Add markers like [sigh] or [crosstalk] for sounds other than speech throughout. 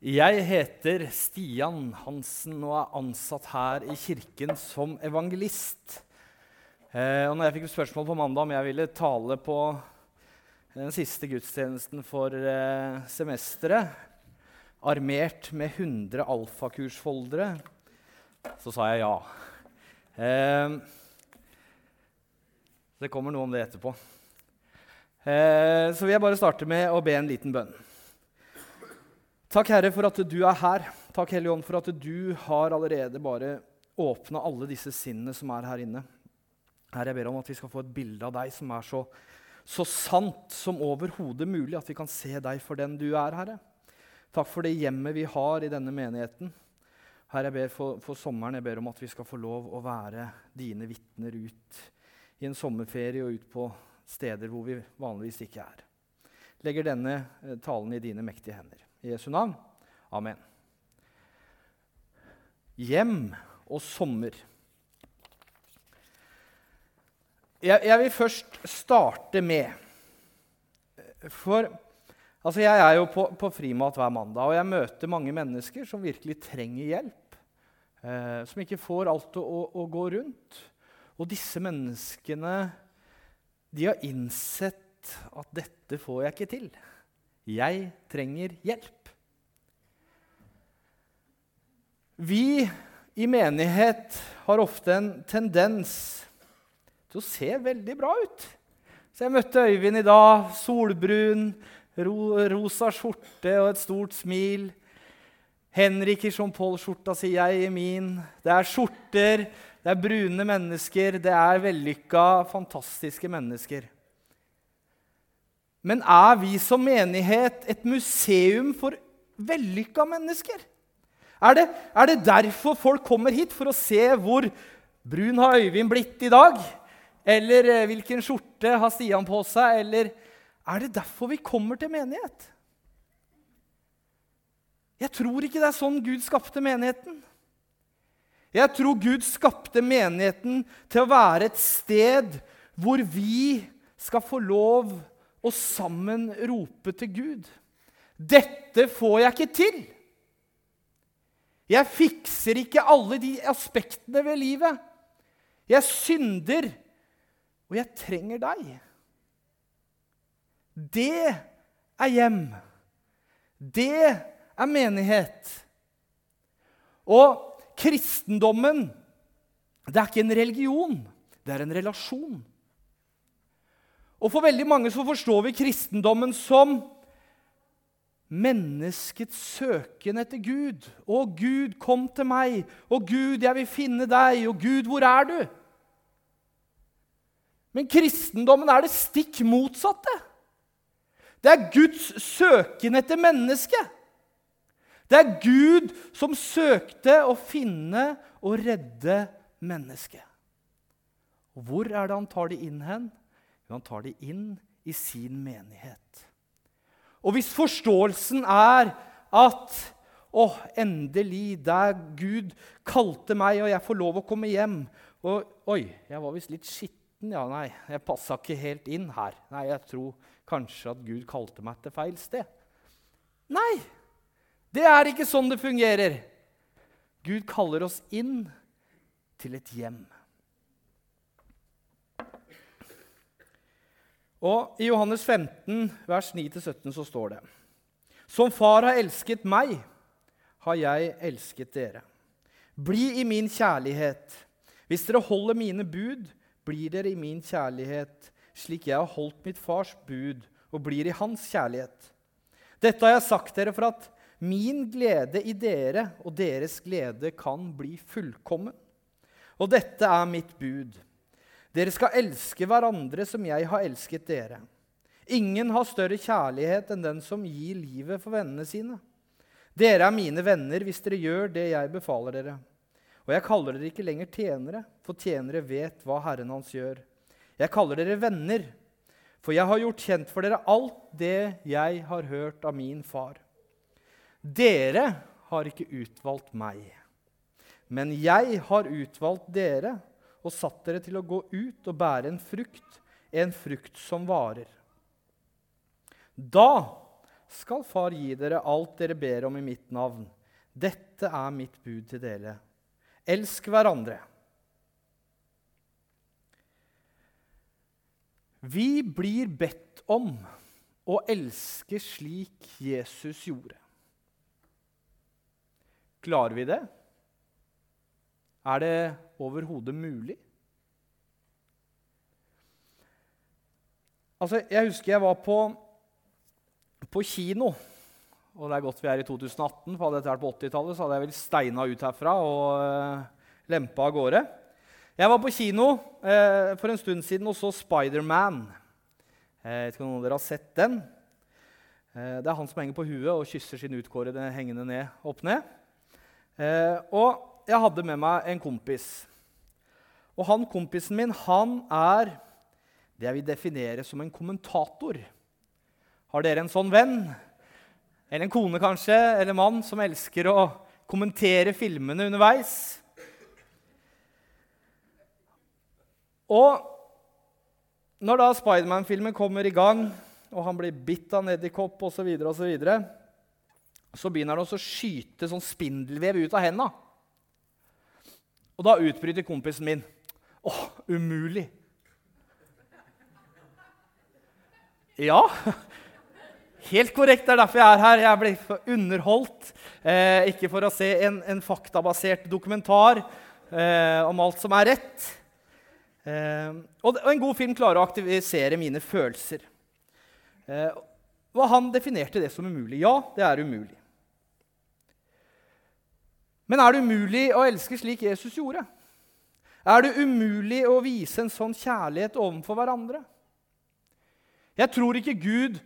Jeg heter Stian Hansen og er ansatt her i kirken som evangelist. Eh, og når jeg fikk spørsmål på mandag om jeg ville tale på den siste gudstjenesten for eh, semesteret, armert med 100 alfakursfoldere, så sa jeg ja. Eh, det kommer noe om det etterpå. Eh, så vil jeg bare starte med å be en liten bønn. Takk, Herre, for at du er her. Takk, Hellige Ånd, for at du har allerede bare åpna alle disse sinnene som er her inne. Herre, jeg ber om at vi skal få et bilde av deg som er så, så sant som overhodet mulig, at vi kan se deg for den du er, Herre. Takk for det hjemmet vi har i denne menigheten. Herre, jeg ber for, for sommeren jeg ber om at vi skal få lov å være dine vitner ut i en sommerferie og ut på steder hvor vi vanligvis ikke er. Legger denne eh, talen i dine mektige hender. I Jesu navn. Amen. Hjem og sommer. Jeg, jeg vil først starte med For altså jeg er jo på, på frimat hver mandag, og jeg møter mange mennesker som virkelig trenger hjelp. Eh, som ikke får alt å, å, å gå rundt. Og disse menneskene de har innsett at dette får jeg ikke til. 'Jeg trenger hjelp'. Vi i menighet har ofte en tendens til å se veldig bra ut. Så jeg møtte Øyvind i dag. Solbrun, ro, rosa skjorte og et stort smil. Henrik i Jean-Paul-skjorta, sier jeg i min. Det er skjorter, det er brune mennesker, det er vellykka, fantastiske mennesker. Men er vi som menighet et museum for vellykka mennesker? Er det, er det, derfor folk kommer hit? For å se hvor brun har Øyvind blitt i dag? Eller eh, hvilken skjorte har Stian på seg? Eller er det derfor vi kommer til menighet? Jeg tror ikke det er sånn Gud skapte menigheten. Jeg tror Gud skapte menigheten til å være et sted hvor vi skal få lov og sammen rope til Gud. Dette får jeg ikke til. Jeg fikser ikke alle de aspektene ved livet. Jeg synder, og jeg trenger deg. Det er hjem. Det er menighet. Og kristendommen, det er ikke en religion, det er en relasjon. Og For veldig mange så forstår vi kristendommen som menneskets søken etter Gud. 'Å, Gud, kom til meg. Å, Gud, jeg vil finne deg. Å, Gud, hvor er du?' Men kristendommen er det stikk motsatte. Det er Guds søken etter mennesket. Det er Gud som søkte å finne og redde mennesket. Hvor er det han tar det inn hen? Jo, han tar det inn i sin menighet. Og hvis forståelsen er at å, endelig, der Gud kalte meg, og jeg får lov å komme hjem og Oi, jeg var visst litt skitten. Ja, nei, jeg passa ikke helt inn her. Nei, jeg tror kanskje at Gud kalte meg til feil sted. Nei, det er ikke sånn det fungerer. Gud kaller oss inn til et hjem. Og I Johannes 15, vers 9-17 så står det Som far har elsket meg, har jeg elsket dere. Bli i min kjærlighet. Hvis dere holder mine bud, blir dere i min kjærlighet, slik jeg har holdt mitt fars bud og blir i hans kjærlighet. Dette har jeg sagt dere for at min glede i dere og deres glede kan bli fullkommen. Og dette er mitt bud dere skal elske hverandre som jeg har elsket dere. Ingen har større kjærlighet enn den som gir livet for vennene sine. Dere er mine venner hvis dere gjør det jeg befaler dere. Og jeg kaller dere ikke lenger tjenere, for tjenere vet hva Herren hans gjør. Jeg kaller dere venner, for jeg har gjort kjent for dere alt det jeg har hørt av min far. Dere har ikke utvalgt meg, men jeg har utvalgt dere og satt dere til å gå ut og bære en frukt, en frukt som varer. Da skal Far gi dere alt dere ber om i mitt navn. Dette er mitt bud til dere. Elsk hverandre. Vi blir bedt om å elske slik Jesus gjorde. Klarer vi det? Er det overhodet mulig? Altså, Jeg husker jeg var på, på kino. Og det er godt vi er i 2018, for hadde dette vært på 80-tallet, så hadde jeg vel steina ut herfra og uh, lempa av gårde. Jeg var på kino uh, for en stund siden og så Spiderman. Jeg vet ikke om noen dere har sett den. Uh, det er han som henger på huet og kysser sin utkårede hengende ned, opp ned. og jeg hadde med meg en kompis. Og han kompisen min, han er det jeg vil definere som en kommentator. Har dere en sånn venn? Eller en kone, kanskje, eller mann som elsker å kommentere filmene underveis? Og når da Spiderman-filmen kommer i gang, og han blir bitt av en edderkopp osv., så, videre, og så, videre, så begynner han å skyte sånn spindelvev ut av hendene. Og da utbryter kompisen min. Åh, umulig! Ja, helt korrekt. Det er derfor jeg er her. Jeg ble underholdt. Eh, ikke for å se en, en faktabasert dokumentar eh, om alt som er rett. Eh, og, en god film klarer å aktivisere mine følelser. Eh, og han definerte det som umulig. Ja, det er umulig. Men er det umulig å elske slik Jesus gjorde? Er det umulig å vise en sånn kjærlighet overfor hverandre? Jeg tror ikke Gud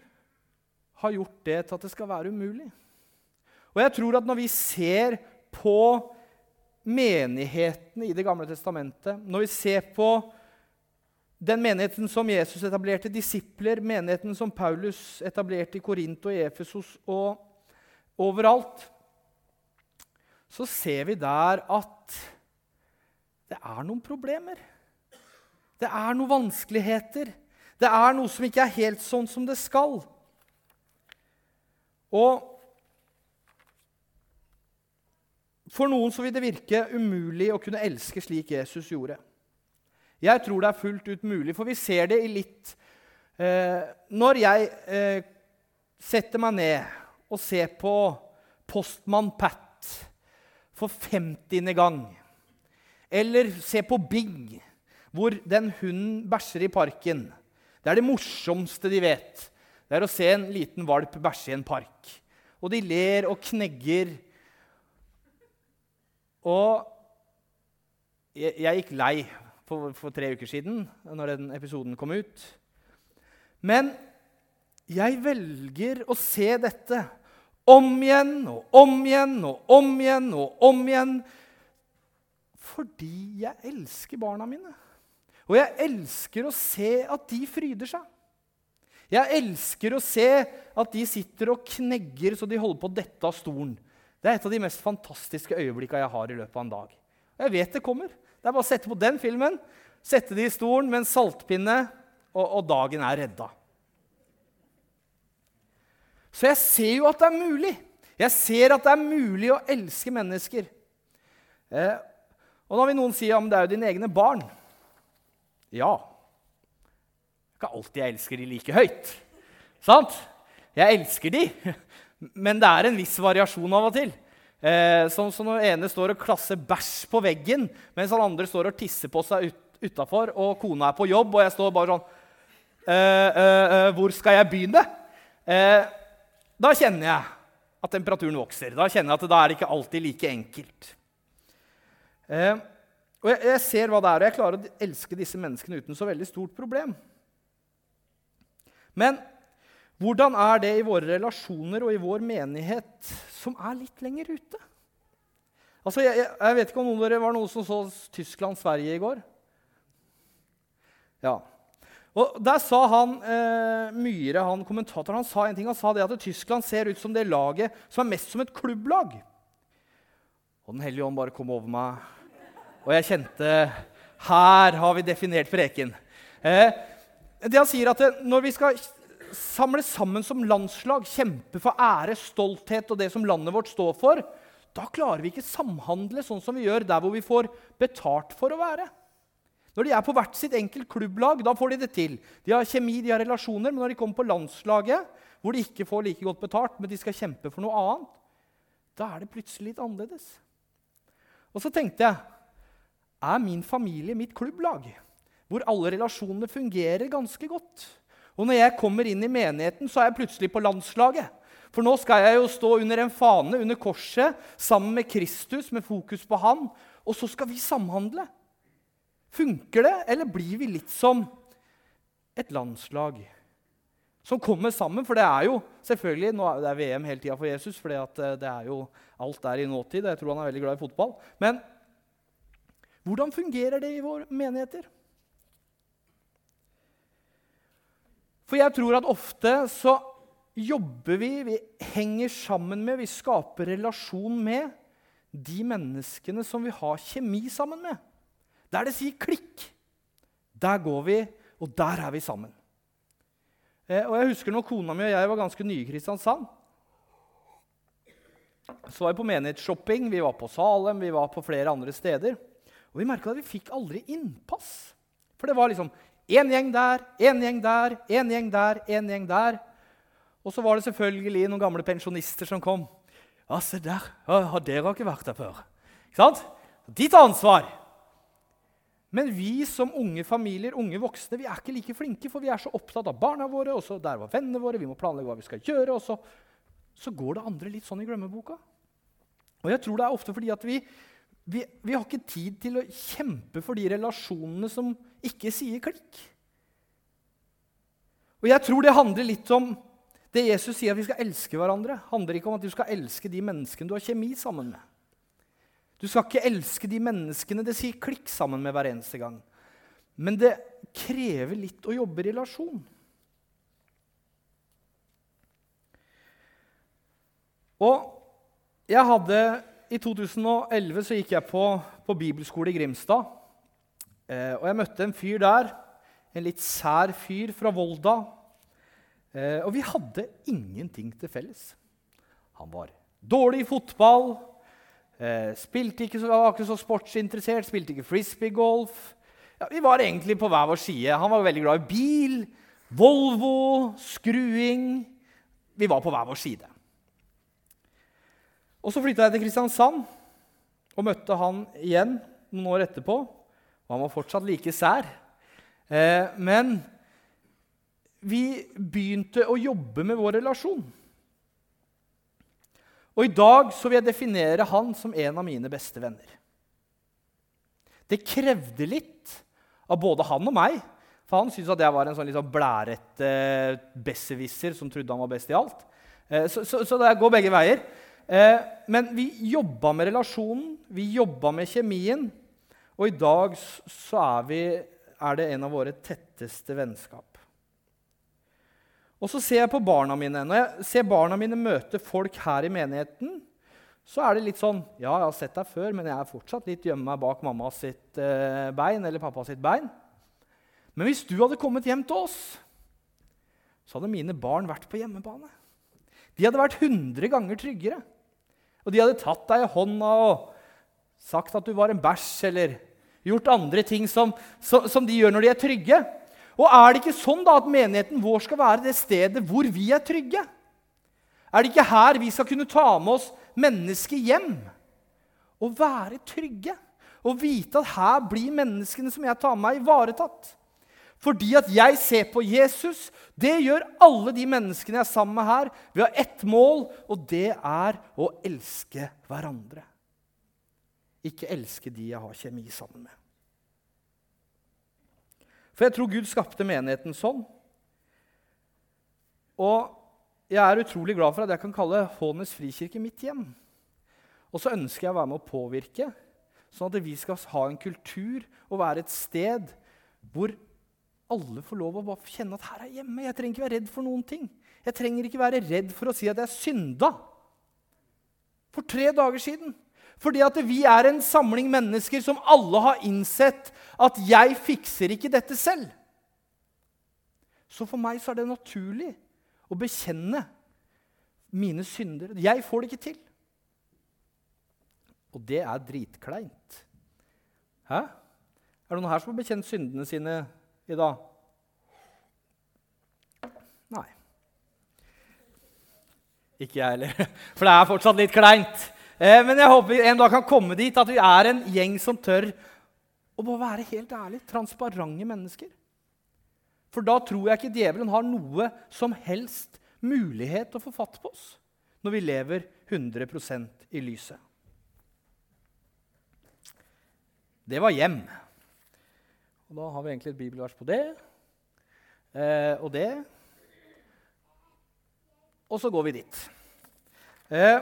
har gjort det til at det skal være umulig. Og jeg tror at når vi ser på menighetene i Det gamle testamentet, når vi ser på den menigheten som Jesus etablerte, disipler, menigheten som Paulus etablerte i Korint og Efesos og overalt, så ser vi der at det er noen problemer. Det er noen vanskeligheter. Det er noe som ikke er helt sånn som det skal. Og For noen så vil det virke umulig å kunne elske slik Jesus gjorde. Jeg tror det er fullt ut mulig, for vi ser det i litt eh, Når jeg eh, setter meg ned og ser på Postmann Pat for 50. gang, eller se på Bing, hvor den hunden bæsjer i parken det er det morsomste de vet. Det er å se en liten valp bæsje i en park. Og de ler og knegger. Og jeg, gikk lei for, for, tre uker siden, når den episoden kom ut. Men jeg velger å se dette om igjen og om igjen og om igjen og om igjen fordi jeg elsker barna mine. Og jeg elsker å se at de fryder seg. Jeg elsker å se at de sitter og knegger så de holder på å dette av stolen. Det er et av de mest fantastiske øyeblikkene jeg har i løpet av en dag. Og jeg vet det kommer. Det er bare å sette på den filmen, sette de i stolen med en saltpinne, og, og dagen er redda. Så jeg ser jo at det er mulig. Jeg ser at det er mulig å elske mennesker. Eh, og da vil noen si men det er jo dine egne barn. Ja. Det er ikke alltid jeg elsker de like høyt. Sant? Jeg elsker de, men det er en viss variasjon av og til. Eh, sånn som når ene står og klasser bæsj på veggen, mens han andre står og tisser på seg ut, utafor, og kona er på jobb, og jeg står bare sånn eh, eh, eh Hvor skal jeg begynne? Eh, da kjenner jeg at temperaturen vokser. Da kjenner jeg at da er det ikke alltid like enkelt. Eh, og jeg, jeg, ser hva det er, og jeg klarer å elske disse menneskene uten så veldig stort problem. Men hvordan er det i våre relasjoner og i vår menighet som er litt lenger ute? Altså, jeg, jeg vet ikke om noen av dere var noen som så Tyskland-Sverige i går? Ja. Og Der sa han eh, Myhre, han kommentatoren, han sa en ting. Han sa det at Tyskland ser ut som det laget som er mest som et klubblag. Og Den hellige ånd bare kom over meg og jeg kjente Her har vi definert preken. Eh, det han sier at Når vi skal samle sammen som landslag, kjempe for ære, stolthet og det som landet vårt står for, da klarer vi ikke samhandle sånn som vi gjør der hvor vi får betalt for å være. Når de er på hvert sitt enkelt klubblag, da får de det til. De har kjemi, de har relasjoner, men når de kommer på landslaget, hvor de ikke får like godt betalt, men de skal kjempe for noe annet, da er det plutselig litt annerledes. Og så tenkte jeg er min familie mitt klubblag, hvor alle relasjonene fungerer ganske godt. Og når jeg kommer inn i menigheten, så er jeg plutselig på landslaget. For nå skal jeg jo stå under en fane, under korset, sammen med Kristus, med fokus på han. Og så skal vi samhandle. Funker det, eller blir vi litt som et landslag som kommer sammen? For det er jo selvfølgelig nå er det VM hele tida for Jesus, for eh, det er jo alt der i nåtid. Jeg tror han er veldig glad i fotball. Men hvordan fungerer det i våre menigheter? For jeg tror at ofte så jobber vi, vi henger sammen med, vi skaper relasjon med de menneskene som vi har kjemi sammen med. Der det sier klikk, der går vi, og der er vi sammen. Eh, og jeg husker når kona mi og jeg var ganske nye i Kristiansand. Så var vi på menighetsshopping, vi var på Salem, vi var på flere andre steder. Og vi merka at vi fikk aldri innpass. For det var liksom én gjeng der, én gjeng der, én gjeng der, én gjeng der. Og så var det selvfølgelig noen gamle pensjonister som kom. Ja, se der. Har dere ikke vært der før? Ikke sant? De tar ansvar. Men vi som unge familier, unge voksne, vi er ikke like flinke, for vi er så opptatt av barna våre, og så der var vennene våre, vi må planlegge hva vi skal gjøre, og så, så går det andre litt sånn i glemmeboka. Og jeg tror det er ofte fordi at vi, vi, vi har ikke tid til å kjempe for de relasjonene som ikke sier klikk. Og jeg tror det handler litt om det Jesus sier at vi skal elske hverandre, handler ikke om at du skal elske de menneskene du har kjemi sammen med. Du skal ikke elske de menneskene det sier klikk sammen med hver eneste gang. Men det krever litt å jobbe i relasjon. Og jeg hadde I 2011 så gikk jeg på, på bibelskole i Grimstad. Eh, og jeg møtte en fyr der, en litt sær fyr fra Volda Eh, og vi hadde ingenting til felles. Han var dårlig i fotball, spilte ikke så, var ikke så sportsinteressert, spilte ikke frisbeegolf. Ja, vi var egentlig på hver vår side. Han var veldig glad i bil, Volvo, skruing. Vi var på hver vår side. Og Så flytta jeg til Kristiansand og møtte han igjen noen år etterpå. Og han var fortsatt like sær. Eh, men vi begynte å jobbe med vår relasjon. Og i dag så vil jeg definere han som en av mine beste venner. Det krevde litt av både han og meg, for han syntes at jeg var en sånn liksom blærete besserwisser som trodde han var best i alt. Eh, så, så, så, det går begge veier. Eh, men vi jobba med relasjonen, vi jobba med kjemien, og i dag så er, vi, er det en av våre tetteste vennskap. Og så ser jeg på barna mine. Når jeg ser barna mine møte folk her i menigheten, så er det litt sånn Ja, jeg har sett deg før, men jeg er fortsatt litt gjemme meg bak mamma sitt eh, bein eller pappa sitt bein. Men hvis du hadde kommet hjem til oss, så hadde mine barn vært på hjemmebane. De hadde vært 100 ganger tryggere. Og de hadde tatt deg i hånda og sagt at du var en bæsj, eller gjort andre ting som, som, som de gjør når de er trygge. Og er det ikke sånn da at menigheten vår skal være det stedet hvor vi er trygge? Er det ikke her vi skal kunne ta med oss mennesket hjem? Og være trygge? Og vite at her blir menneskene som jeg tar med meg, ivaretatt? Fordi at jeg ser på Jesus. Det gjør alle de menneskene jeg er sammen med her. Vi har ett mål, og det er å elske hverandre. Ikke elske de jeg har kjemi sammen med. For jeg tror Gud skapte menigheten sånn. Og jeg er utrolig glad for at jeg kan kalle Hånes frikirke mitt hjem. Og så ønsker jeg å være med å påvirke, sånn at vi skal ha en kultur og være et sted hvor alle får lov å kjenne at her er hjemme. Jeg trenger ikke være redd for noen ting. Jeg trenger ikke være redd for å si at jeg synda. For tre dager siden fordi at vi er en samling mennesker som alle har innsett at 'jeg fikser ikke dette selv'. Så for meg så er det naturlig å bekjenne mine synder. Jeg får det ikke til. Og det er dritkleint. Hæ? Er det noen her som har bekjent syndene sine i dag? Nei. Ikke jeg heller, [laughs] for det er fortsatt litt kleint. Eh, men jeg håper en dag kan komme dit at vi er en gjeng som tør å bare være helt ærlig, transparente mennesker. For da tror jeg ikke djevelen har noe som helst mulighet til å få fatt på oss når vi lever 100% i lyset. Det var hjem. Og da har vi egentlig et bibelvers på det eh, og det. Og så går vi dit. Eh,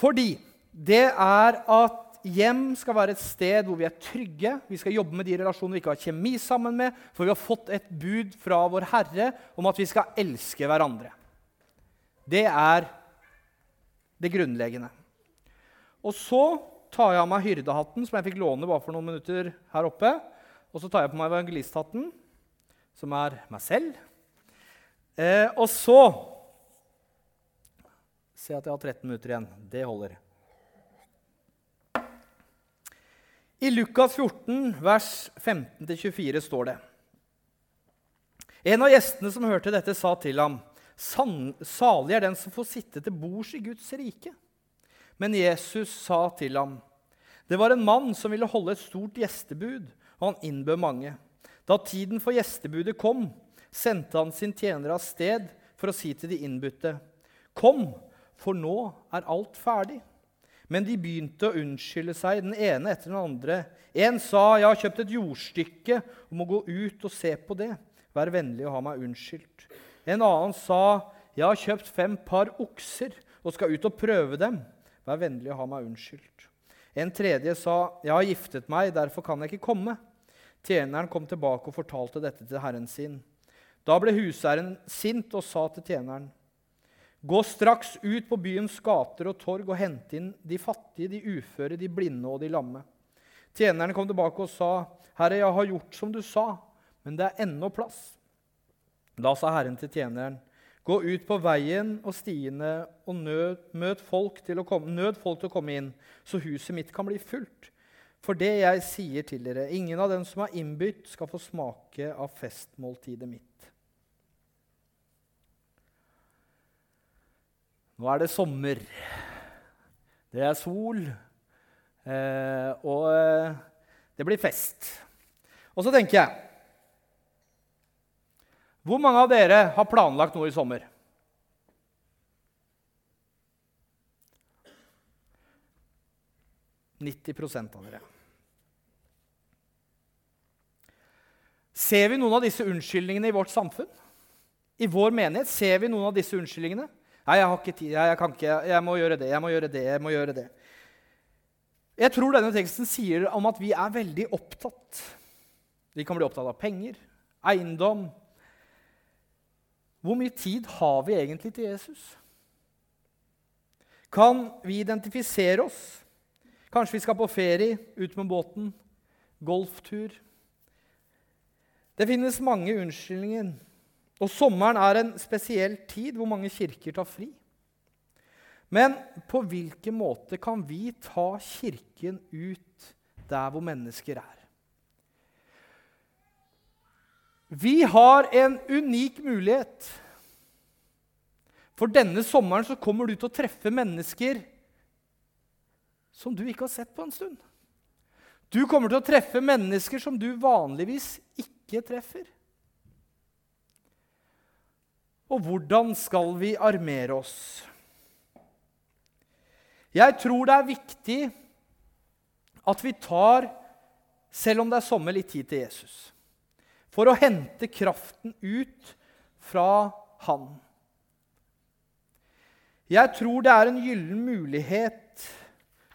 fordi det er at hjem skal være et sted hvor vi er trygge. Vi skal jobbe med de relasjonene vi ikke har kjemi sammen med, for vi har fått et bud fra vår Herre om at vi skal elske hverandre. Det er det grunnleggende. Og så tar jeg av meg hyrdehatten, som jeg fikk låne bare for noen minutter her oppe. Og så tar jeg på meg evangelisthatten, som er meg selv. Eh, og så Se at jeg har 13 minutter igjen. Det holder. I Lukas 14, vers 15-24 står det En av gjestene som hørte dette, sa til ham, Salig er den som får sitte til bords i Guds rike. Men Jesus sa til ham, Det var en mann som ville holde et stort gjestebud, og han innbød mange. Da tiden for gjestebudet kom, sendte han sin tjener av sted for å si til de innbudte, Kom, for nå er alt ferdig. Men de begynte å unnskylde seg, den ene etter den andre. En sa, 'Jeg har kjøpt et jordstykke og må gå ut og se på det.' 'Vær vennlig og ha meg unnskyldt.' En annen sa, 'Jeg har kjøpt fem par okser og skal ut og prøve dem.' 'Vær vennlig og ha meg unnskyldt.' En tredje sa, 'Jeg har giftet meg, derfor kan jeg ikke komme.' Tjeneren kom tilbake og fortalte dette til herren sin. Da ble huseieren sint og sa til tjeneren, Gå straks ut på byens gater og torg og hente inn de fattige, de uføre, de blinde og de lamme. Tjeneren kom tilbake og sa, Herre, jeg har gjort som du sa, men det er ennå plass. Da sa Herren til tjeneren, Gå ut på veien og stiene og nød, folk komme, nød folk til å komme inn, så huset mitt kan bli fullt. For det jeg sier til dere, ingen av dem som er innbytt, skal få smake av festmåltidet mitt. Nå er det sommer. Det er sol. Eh, og eh, det blir fest. Og så tenker jeg Hvor mange av dere har planlagt noe i sommer? «90 av dere. Ser vi noen av disse unnskyldningene i vårt samfunn? I vår menighet ser vi noen av disse unnskyldningene? Nei, jeg har ikke tid. Jeg, kan ikke. Jeg må gjøre det. Jeg må gjøre det. Jeg må gjøre det. Jeg tror denne teksten sier om at vi er veldig opptatt. Vi kan bli opptatt av penger, eiendom Hvor mye tid har vi egentlig til Jesus? Kan vi identifisere oss? Kanskje vi skal på ferie, ut med båten, golftur? Det finnes mange unnskyldninger og sommeren er en spesiell tid hvor mange kirker tar fri. Men på hvilken måte kan vi ta Kirken ut der hvor mennesker er? Vi har en unik mulighet. For denne sommeren så kommer du til å treffe mennesker som du ikke har sett på en stund. Du kommer til å treffe mennesker som du vanligvis ikke treffer. Og hvordan skal vi armere oss? Jeg tror det er viktig at vi tar, selv om det er sommer, litt tid til Jesus. For å hente kraften ut fra Han. Jeg tror det er en gyllen mulighet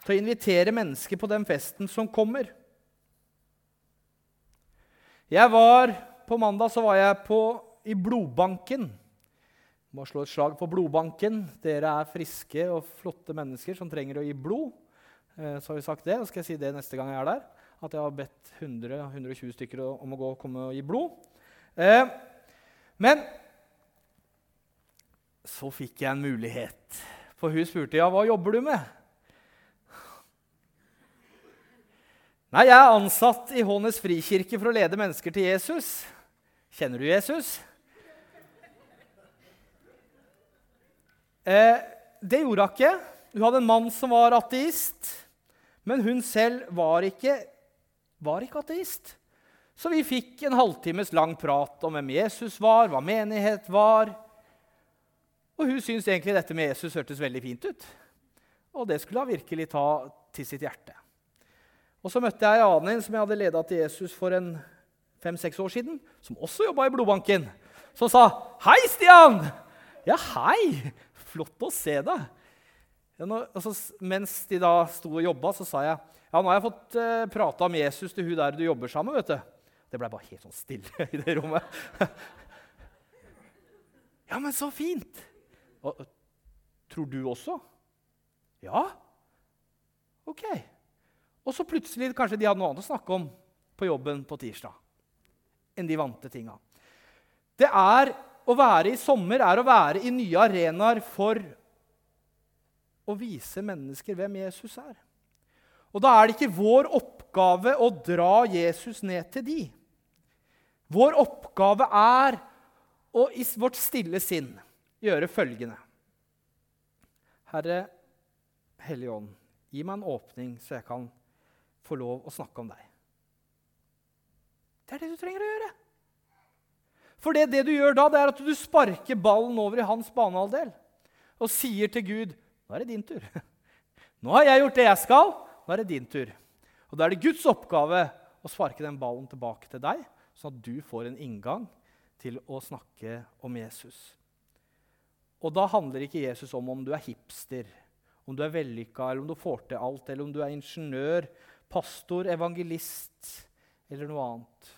til å invitere mennesker på den festen som kommer. Jeg var, På mandag så var jeg på, i blodbanken må slå et slag for blodbanken. Dere er friske og flotte mennesker som trenger å gi blod. Eh, så har vi sagt det, og skal jeg si det neste gang jeg er der. At jeg har bedt 100-120 stykker om å gå, komme og gi blod. Eh, Men så fikk jeg en mulighet. For hun spurte ja, hva jobber du med. Nei, jeg er ansatt i Hånes frikirke for å lede mennesker til Jesus. Kjenner du Jesus? Eh, det gjorde hun ikke. Hun hadde en mann som var ateist, men hun selv var ikke, var ikke ateist. Så vi fikk en halvtimes lang prat om hvem Jesus var, hva menighet var. Og hun syntes egentlig dette med Jesus hørtes veldig fint ut. Og det skulle hun virkelig ta til sitt hjerte. Og Så møtte jeg en annen som jeg hadde leda til Jesus for en fem-seks år siden, som også jobba i blodbanken, som sa 'Hei, Stian!' 'Ja, hei. Flott å se deg.' Altså, mens de da sto og jobba, så sa jeg ja, nå har jeg fått uh, prata om Jesus til hun der du jobber sammen. vet du. Det ble bare helt sånn stille [laughs] i det rommet. [laughs] ja, men så fint! Og, tror du også? Ja. Ok. Og så plutselig kanskje de hadde noe annet å snakke om på jobben på tirsdag enn de vante tinga. Det er å være i sommer er å være i nye arenaer for å vise mennesker hvem Jesus er. Og da er det ikke vår oppgave å dra Jesus ned til de. Vår oppgave er å i vårt stille sinn gjøre følgende. Herre Hellige Ånd, gi meg en åpning, så jeg kan få lov å snakke om deg. Det er det du trenger å gjøre. For det, det du gjør da, det er at du sparker ballen over i hans banehalvdel og sier til Gud nå er det din tur. [laughs] Nå har jeg gjort det jeg skal, nå er det din tur. Og Da er det Guds oppgave å sparke den ballen tilbake til deg, sånn at du får en inngang til å snakke om Jesus. Og da handler ikke Jesus om om du er hipster, om du er vellykka, eller om du får til alt, eller om du er ingeniør, pastor, evangelist eller noe annet.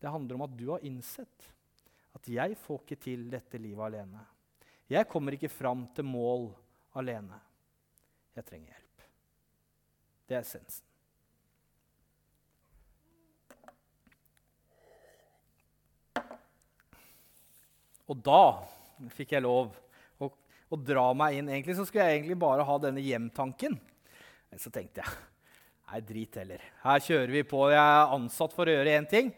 Det handler om at du har innsett at jeg får ikke til dette livet alene. Jeg kommer ikke fram til mål alene. Jeg trenger hjelp. Det er essensen. Og da fikk jeg lov å, å, dra meg inn. Egentlig så skulle jeg egentlig bare ha denne hjemtanken. Men så tenkte jeg nei, drit heller. Her kjører vi på. Jeg er ansatt for å gjøre én ting,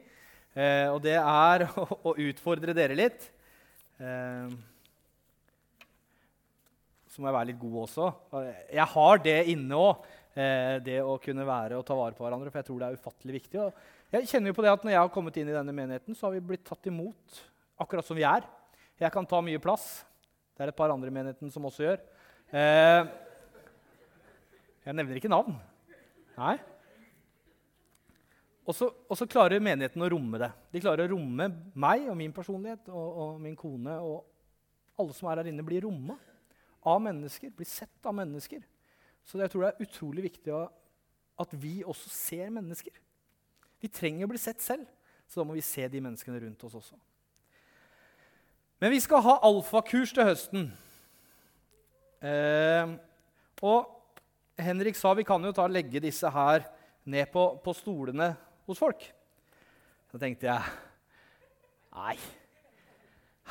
eh, og det er [laughs] å, å, utfordre dere litt. Eh, så må jeg være litt god også. Jeg har det inne òg, eh, det å kunne være og ta vare på hverandre. For jeg tror det er ufattelig viktig. Og jeg kjenner jo på det at Når jeg har kommet inn i denne menigheten, så har vi blitt tatt imot akkurat som vi er. Jeg kan ta mye plass. Det er et par andre i menigheten som også gjør. Eh, jeg nevner ikke navn. Nei. Og så, og så, klarer menigheten å romme det. De klarer å romme meg og min personlighet og, og min kone. Og alle som er her inne, blir romma av mennesker. Blir sett av mennesker. Så jeg tror det er utrolig viktig at vi også ser mennesker. Vi trenger å bli sett selv, så da må vi se de menneskene rundt oss også. Men vi skal ha alfakurs til høsten. Eh, og Henrik sa vi kan jo ta legge disse her ned på, på stolene hos folk. Så tenkte jeg Nei.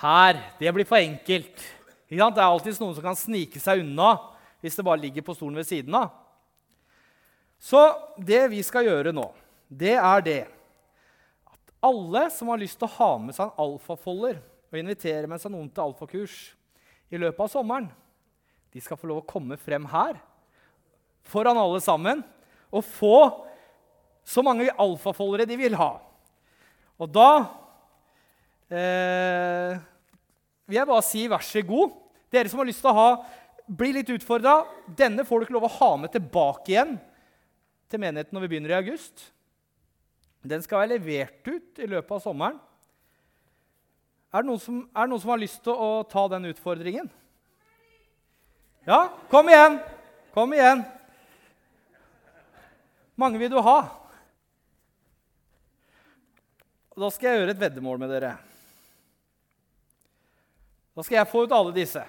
Her. Det blir for enkelt. Det er alltid noen som kan snike seg unna hvis det bare ligger på stolen ved siden av. Så det vi skal gjøre nå, det er det at alle som har lyst til å ha med seg en alfafolder og invitere med seg noen til alfakurs i løpet av sommeren. De skal få lov å komme frem her foran alle sammen og få så mange alfafoldere de vil ha. Og da eh, vil jeg bare si vær så god. Dere som har lyst til å ha, bli litt utfordra. Denne får du ikke lov å ha med tilbake igjen til menigheten når vi begynner i august. Den skal være levert ut i løpet av sommeren. Er det, som, er det noen som, har lyst til å ta den utfordringen? Ja, kom igjen! Kom igjen. Mange vil du ha? Da skal jeg gjøre et veddemål med dere. Da skal jeg få ut alle disse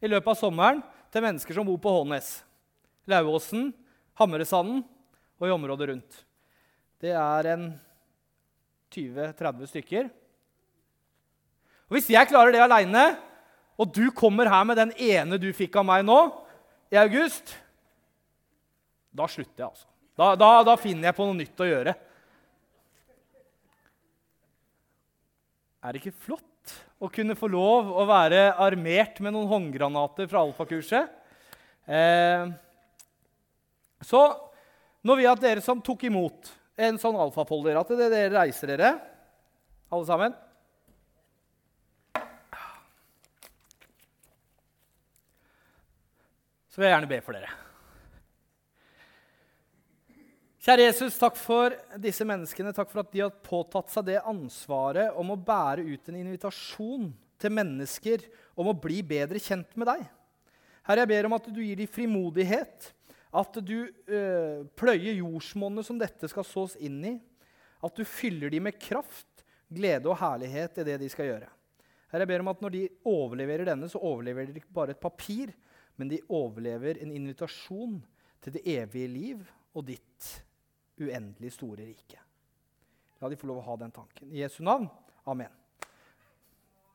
i løpet av sommeren til mennesker som bor på Hånes, Lauåsen, Hamresanden og i området rundt. Det er en 20-30 stykker. Og Hvis jeg klarer det aleine, og du kommer her med den ene du fikk av meg nå, i august, da slutter jeg, altså. Da, da, da finner jeg på noe nytt å gjøre. Er det ikke flott å kunne få lov å være armert med noen håndgranater fra alfakurset? Eh, så nå vil jeg dere som tok imot en sånn alfafolder, at dere reiser dere, alle sammen. Så vil jeg gjerne be for dere. Kjære Jesus, takk for disse menneskene. Takk for at de har påtatt seg det ansvaret om å bære ut en invitasjon til mennesker om å bli bedre kjent med deg. Herre, jeg ber om at du gir dem frimodighet, at du øh, pløyer jordsmonnet som dette skal sås inn i, at du fyller dem med kraft, glede og herlighet i det de skal gjøre. Herre, jeg ber om at Når de overleverer denne, så overleverer de ikke bare et papir, men de overlever en invitasjon til det evige liv og ditt uendelig store rike. La de få lov å ha den tanken. I Jesu navn. Amen.